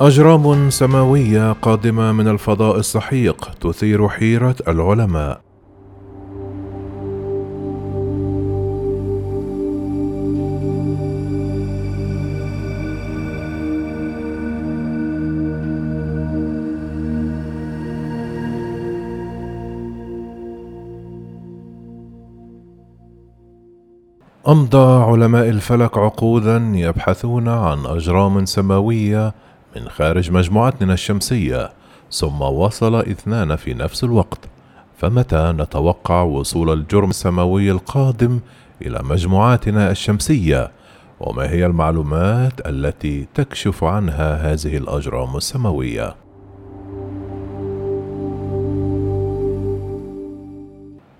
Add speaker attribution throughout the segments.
Speaker 1: أجرام سماوية قادمة من الفضاء السحيق تثير حيرة العلماء. أمضى علماء الفلك عقودا يبحثون عن أجرام سماوية من خارج مجموعتنا الشمسية ثم وصل اثنان في نفس الوقت فمتى نتوقع وصول الجرم السماوي القادم إلى مجموعاتنا الشمسية؟ وما هي المعلومات التي تكشف عنها هذه الأجرام السماوية؟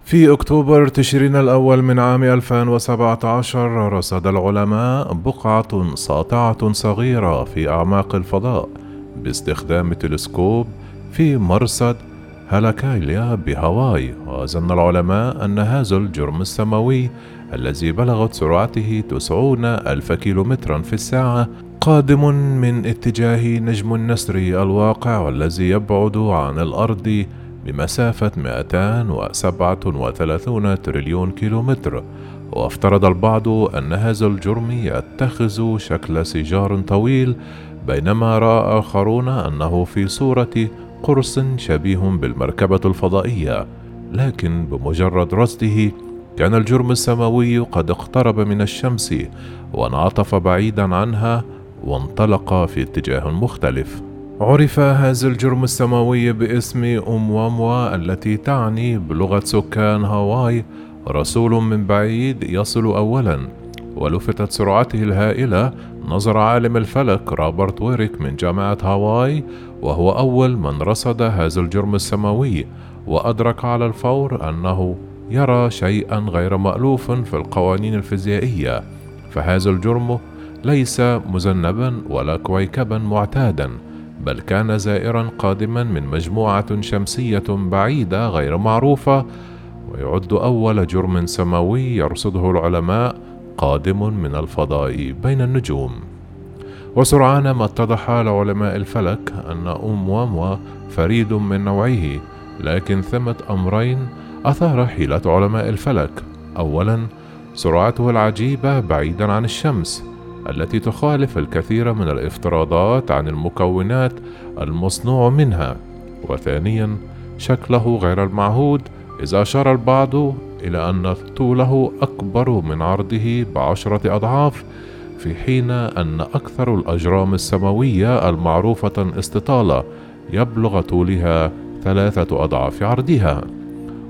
Speaker 1: في أكتوبر تشرين الأول من عام 2017 رصد العلماء بقعة ساطعة صغيرة في أعماق الفضاء باستخدام تلسكوب في مرصد هالاكايليا بهاواي. وظن العلماء أن هذا الجرم السماوي الذي بلغت سرعته تسعون ألف كيلومترا في الساعة قادم من اتجاه نجم النسر الواقع والذي يبعد عن الأرض بمسافة 237 تريليون كيلومتر. وافترض البعض أن هذا الجرم يتخذ شكل سيجار طويل بينما رأى آخرون أنه في صورة قرص شبيه بالمركبة الفضائية. لكن بمجرد رصده كان الجرم السماوي قد اقترب من الشمس وانعطف بعيدا عنها وانطلق في اتجاه مختلف. عرف هذا الجرم السماوي باسم أمواموا التي تعني بلغة سكان هاواي. رسول من بعيد يصل أولا ولفتت سرعته الهائلة. نظر عالم الفلك روبرت ويريك من جامعة هاواي وهو أول من رصد هذا الجرم السماوي وأدرك على الفور أنه يرى شيئا غير مألوف في القوانين الفيزيائية. فهذا الجرم ليس مذنبا ولا كويكبا معتادا. بل كان زائرا قادما من مجموعة شمسية بعيدة غير معروفة ويعد أول جرم سماوي يرصده العلماء قادم من الفضاء بين النجوم. وسرعان ما اتضح لعلماء الفلك أن أم واموا فريد من نوعه لكن ثمة أمرين أثار حيلة علماء الفلك. أولا سرعته العجيبة بعيدا عن الشمس. التي تخالف الكثير من الافتراضات عن المكونات المصنوع منها. وثانيا شكله غير المعهود إذا أشار البعض إلى أن طوله أكبر من عرضه بعشرة أضعاف في حين أن أكثر الأجرام السماوية المعروفة استطالة يبلغ طولها ثلاثة أضعاف عرضها.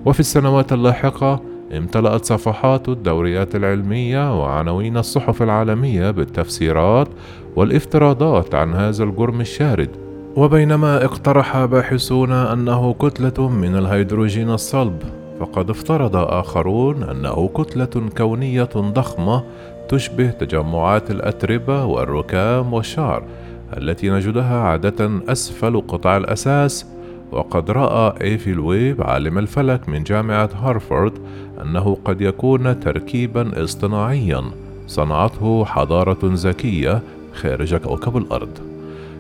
Speaker 1: وفي السنوات اللاحقة امتلأت صفحات الدوريات العلمية وعناوين الصحف العالمية بالتفسيرات والافتراضات عن هذا الجرم الشارد. وبينما اقترح باحثون أنه كتلة من الهيدروجين الصلب فقد افترض آخرون أنه كتلة كونية ضخمة تشبه تجمعات الأتربة والركام والشعر التي نجدها عادة أسفل قطع الأثاث وقد رأى آفي لويب عالم الفلك من جامعة هارفارد أنه قد يكون تركيبا اصطناعيا. صنعته حضارة ذكية خارج كوكب الأرض.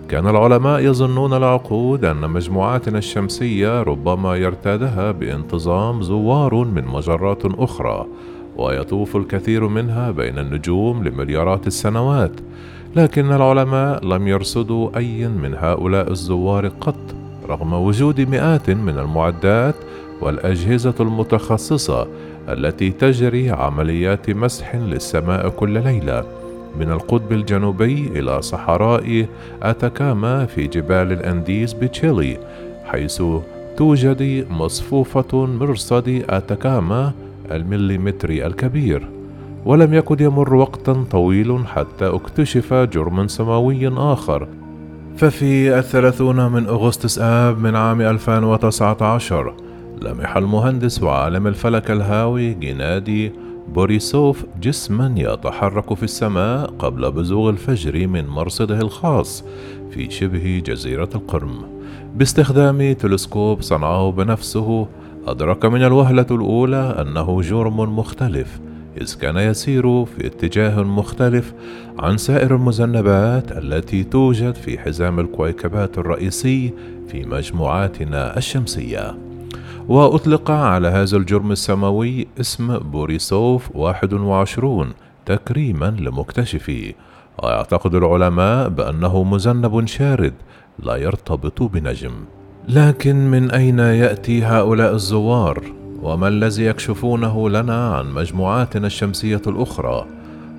Speaker 1: كان العلماء يظنون العقود أن مجموعاتنا الشمسية ربما يرتادها بانتظام زوار من مجرات أخرى، ويطوف الكثير منها بين النجوم لمليارات السنوات، لكن العلماء لم يرصدوا أي من هؤلاء الزوار قط، رغم وجود مئات من المعدات والأجهزة المتخصصة التي تجري عمليات مسح للسماء كل ليلة من القطب الجنوبي إلى صحراء أتاكاما في جبال الأنديز بتشيلي حيث توجد مصفوفة مرصد أتاكاما المليمتري الكبير. ولم يكن يمر وقت طويل حتى اكتشف جرم سماوي آخر ففي الثلاثون من أغسطس آب من عام 2019 لمح المهندس وعالم الفلك الهاوي جينادي بوريسوف جسما يتحرك في السماء قبل بزوغ الفجر من مرصده الخاص في شبه جزيرة القرم. باستخدام تلسكوب صنعه بنفسه أدرك من الوهلة الأولى أنه جرم مختلف إذ كان يسير في اتجاه مختلف عن سائر المذنبات التي توجد في حزام الكويكبات الرئيسي في مجموعاتنا الشمسية. وأطلق على هذا الجرم السماوي اسم بوريسوف 21 تكريما لمكتشفيه ويعتقد العلماء بأنه مذنب شارد لا يرتبط بنجم. لكن من أين يأتي هؤلاء الزوار؟ وما الذي يكشفونه لنا عن مجموعاتنا الشمسية الأخرى؟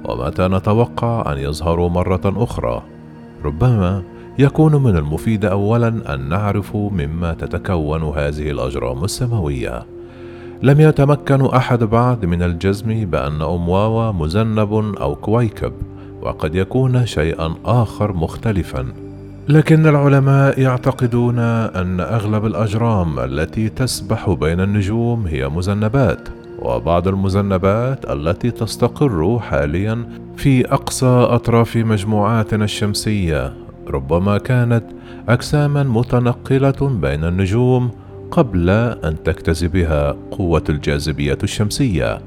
Speaker 1: ومتى نتوقع أن يظهروا مرة أخرى؟ ربما يكون من المفيد أولا أن نعرف مما تتكون هذه الأجرام السماوية. لم يتمكن أحد بعد من الجزم بأن أمواوا مذنب أو كويكب، وقد يكون شيئا آخر مختلفا لكن العلماء يعتقدون أن أغلب الأجرام التي تسبح بين النجوم هي مذنبات وبعض المذنبات التي تستقر حاليا في أقصى أطراف مجموعاتنا الشمسية ربما كانت اجساما متنقلة بين النجوم قبل أن تكتسبها قوة الجاذبية الشمسية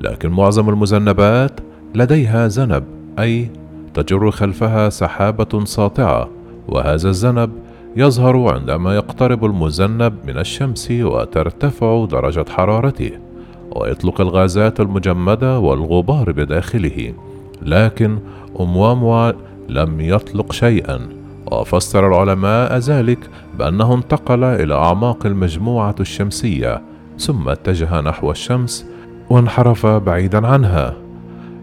Speaker 1: لكن معظم المذنبات لديها ذنب أي تجر خلفها سحابة ساطعة وهذا الذنب يظهر عندما يقترب المذنب من الشمس وترتفع درجة حرارته ويطلق الغازات المجمدة والغبار بداخله لكن أمواموا لم يطلق شيئا وفسر العلماء ذلك بأنه انتقل إلى أعماق المجموعة الشمسية ثم اتجه نحو الشمس وانحرف بعيدا عنها.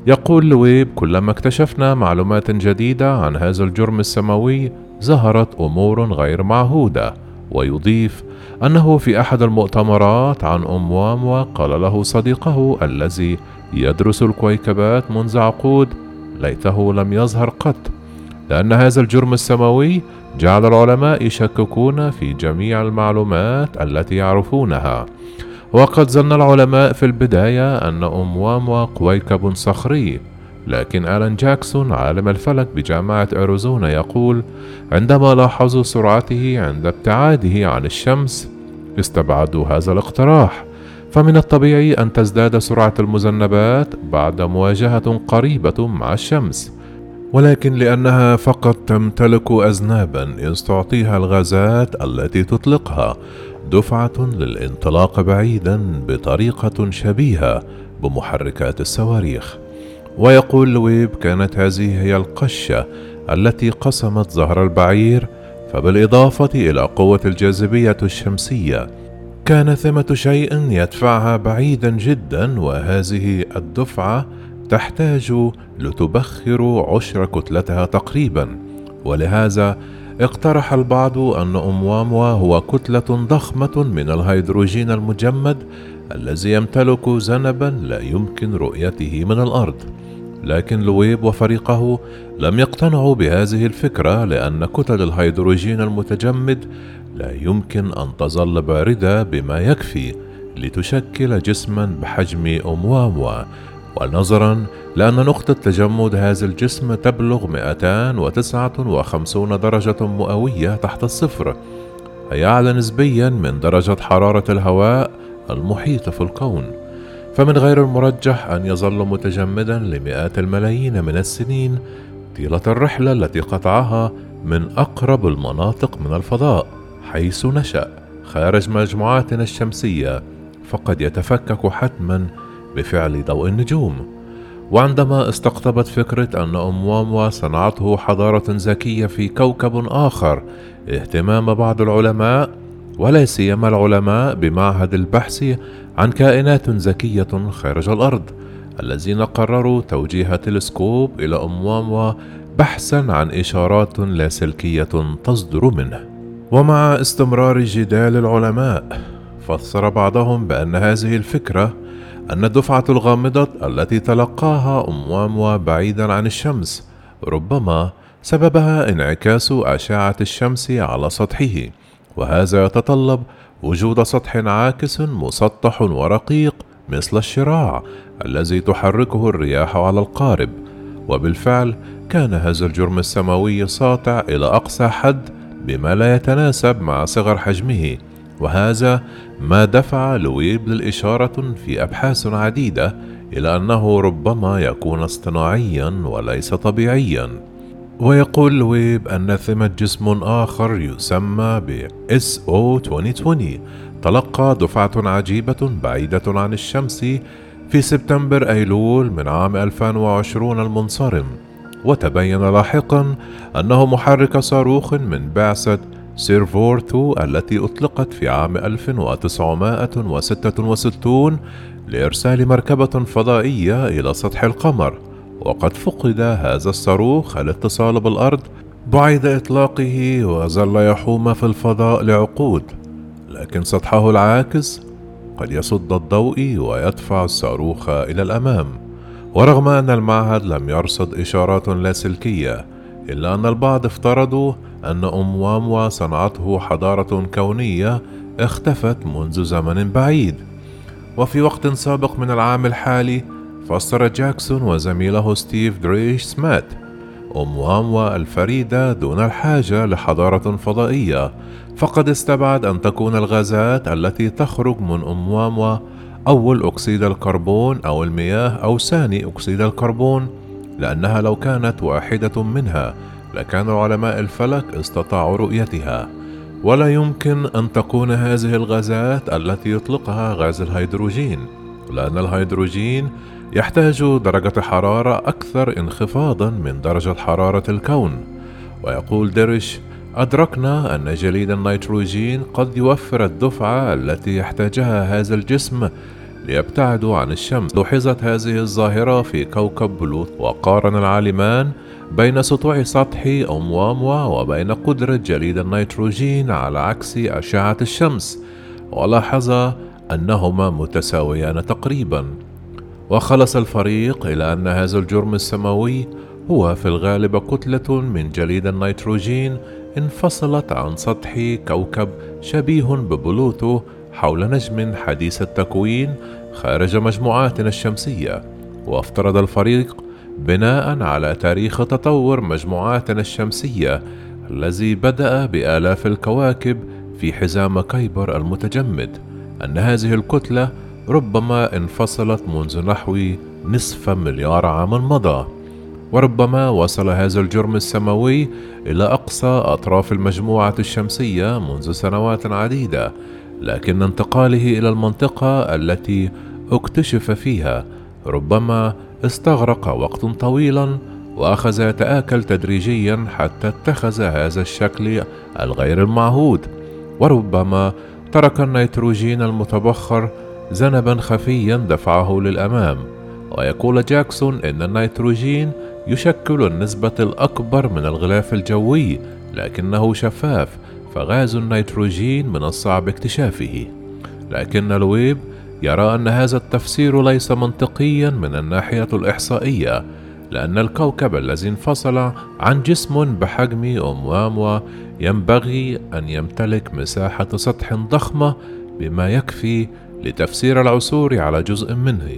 Speaker 1: يقول لويب كلما اكتشفنا معلومات جديدة عن هذا الجرم السماوي ظهرت أمور غير معهودة ويضيف أنه في أحد المؤتمرات عن امواموا قال له صديقه الذي يدرس الكويكبات منذ عقود ليته لم يظهر قط لأن هذا الجرم السماوي جعل العلماء يشككون في جميع المعلومات التي يعرفونها. وقد ظن العلماء في البداية أن امواموا كويكب صخري لكن آلان جاكسون عالم الفلك بجامعة أريزونا يقول عندما لاحظوا سرعته عند ابتعاده عن الشمس استبعدوا هذا الاقتراح. فمن الطبيعي أن تزداد سرعة المذنبات بعد مواجهة قريبة مع الشمس. ولكن لأنها فقط تمتلك أذنابا إذ تعطيها الغازات التي تطلقها دفعة للانطلاق بعيدا بطريقة شبيهة بمحركات الصواريخ. ويقول لويب كانت هذه هي القشة التي قسمت ظهر البعير فبالإضافة إلى قوة الجاذبية الشمسية كان ثمة شيء يدفعها بعيدا جدا وهذه الدفعة تحتاج لتبخر عشر كتلتها تقريبا. ولهذا اقترح البعض أن أمواموا هو كتلة ضخمة من الهيدروجين المجمد الذي يمتلك ذنبا لا يمكن رؤيته من الأرض. لكن لويب وفريقه لم يقتنعوا بهذه الفكرة لأن كتل الهيدروجين المتجمد لا يمكن أن تظل باردة بما يكفي لتشكل جسما بحجم أمواموا ونظرا لأن نقطة تجمد هذا الجسم تبلغ 259 درجة مئوية تحت الصفر أي أعلى نسبيا من درجة حرارة الهواء المحيط في الكون. فمن غير المرجح أن يظل متجمدا لمئات الملايين من السنين طيلة الرحلة التي قطعها من أقرب المناطق من الفضاء حيث نشأ خارج مجموعاتنا الشمسية فقد يتفكك حتما بفعل ضوء النجوم. وعندما استقطبت فكرة أن أمواموا صنعته حضارة ذكية في كوكب آخر اهتمام بعض العلماء ولا سيما العلماء بمعهد البحث عن كائنات ذكية خارج الأرض الذين قرروا توجيه تلسكوب إلى أمواموا بحثا عن إشارات لاسلكية تصدر منه. ومع استمرار جدال العلماء فسر بعضهم بأن هذه الفكرة أن الدفعة الغامضة التي تلقاها أمواموا بعيدا عن الشمس ربما سببها انعكاس أشعة الشمس على سطحه. وهذا يتطلب وجود سطح عاكس مسطح ورقيق مثل الشراع الذي تحركه الرياح على القارب. وبالفعل كان هذا الجرم السماوي ساطع إلى أقصى حد بما لا يتناسب مع صغر حجمه. وهذا ما دفع لويب للإشارة في أبحاث عديدة إلى أنه ربما يكون اصطناعيا وليس طبيعيا. ويقول لويب أن ثمة جسم آخر يسمى ب SO 2020 تلقى دفعة عجيبة بعيدة عن الشمس في سبتمبر أيلول من عام 2020 المنصرم. وتبين لاحقا أنه محرك صاروخ من بعثة سيرفيور 2 التي أطلقت في عام 1966 لإرسال مركبة فضائية إلى سطح القمر. وقد فقد هذا الصاروخ الاتصال بالأرض بعد إطلاقه وظل يحوم في الفضاء لعقود لكن سطحه العاكس قد يصد الضوء ويدفع الصاروخ إلى الأمام. ورغم أن المعهد لم يرصد إشارات لاسلكية إلا أن البعض افترضوا أن أمواموا صنعته حضارة كونية اختفت منذ زمن بعيد. وفي وقت سابق من العام الحالي فسر جاكسون وزميله ستيف ديش سمات أومواموا الفريدة دون الحاجة لحضارة فضائية فقد استبعد أن تكون الغازات التي تخرج من أومواموا أول أكسيد الكربون أو المياه أو ثاني أكسيد الكربون لأنها لو كانت واحدة منها لكان علماء الفلك استطاعوا رؤيتها. ولا يمكن أن تكون هذه الغازات التي يطلقها غاز الهيدروجين لأن الهيدروجين يحتاج درجة حرارة أكثر انخفاضا من درجة حرارة الكون. ويقول ديش أدركنا أن جليد النيتروجين قد يوفر الدفعة التي يحتاجها هذا الجسم ليبتعد عن الشمس. لوحظت هذه الظاهرة في كوكب بلوتو وقارن العالمان بين سطوع سطح أومواموا وبين قدرة جليد النيتروجين على عكس أشعة الشمس ولاحظ أنهما متساويان تقريبا. وخلص الفريق إلى أن هذا الجرم السماوي هو في الغالب كتلة من جليد النيتروجين انفصلت عن سطح كوكب شبيه ببلوتو حول نجم حديث التكوين خارج مجموعتنا الشمسية. وافترض الفريق بناء على تاريخ تطور مجموعاتنا الشمسية الذي بدأ بآلاف الكواكب في حزام كيبر المتجمد أن هذه الكتلة ربما انفصلت منذ نحو نصف مليار عام مضى وربما وصل هذا الجرم السماوي إلى أقصى أطراف المجموعة الشمسية منذ سنوات عديدة لكن انتقاله إلى المنطقة التي اكتشف فيها ربما استغرق وقت طويلا وأخذ يتآكل تدريجيا حتى اتخذ هذا الشكل الغير المعهود وربما ترك النيتروجين المتبخر ذنبا خفيا دفعه للأمام. ويقول جاكسون إن النيتروجين يشكل النسبة الأكبر من الغلاف الجوي لكنه شفاف فغاز النيتروجين من الصعب اكتشافه. لكن لويب يرى أن هذا التفسير ليس منطقيا من الناحية الإحصائية لأن الكوكب الذي انفصل عن جسم بحجم أمواموا ينبغي أن يمتلك مساحة سطح ضخمة بما يكفي لتفسير العثور على جزء منه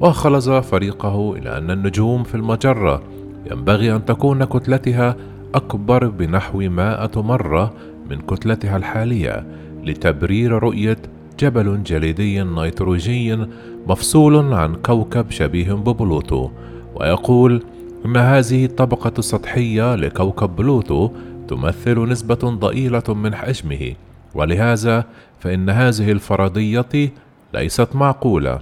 Speaker 1: وخلص فريقه إلى أن النجوم في المجرة. ينبغي أن تكون كتلتها أكبر بنحو مائة مرة من كتلتها الحالية لتبرير رؤية جبل جليدي نيتروجيني مفصول عن كوكب شبيه ببلوتو. ويقول إن هذه الطبقة السطحية لكوكب بلوتو تمثل نسبة ضئيلة من حجمه. ولهذا فإن هذه الفرضية ليست معقولة.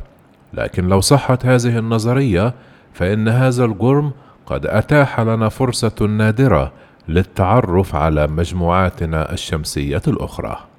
Speaker 1: لكن لو صحت هذه النظرية فإن هذا الجرم قد أتاح لنا فرصة نادرة للتعرف على مجموعاتنا الشمسية الأخرى.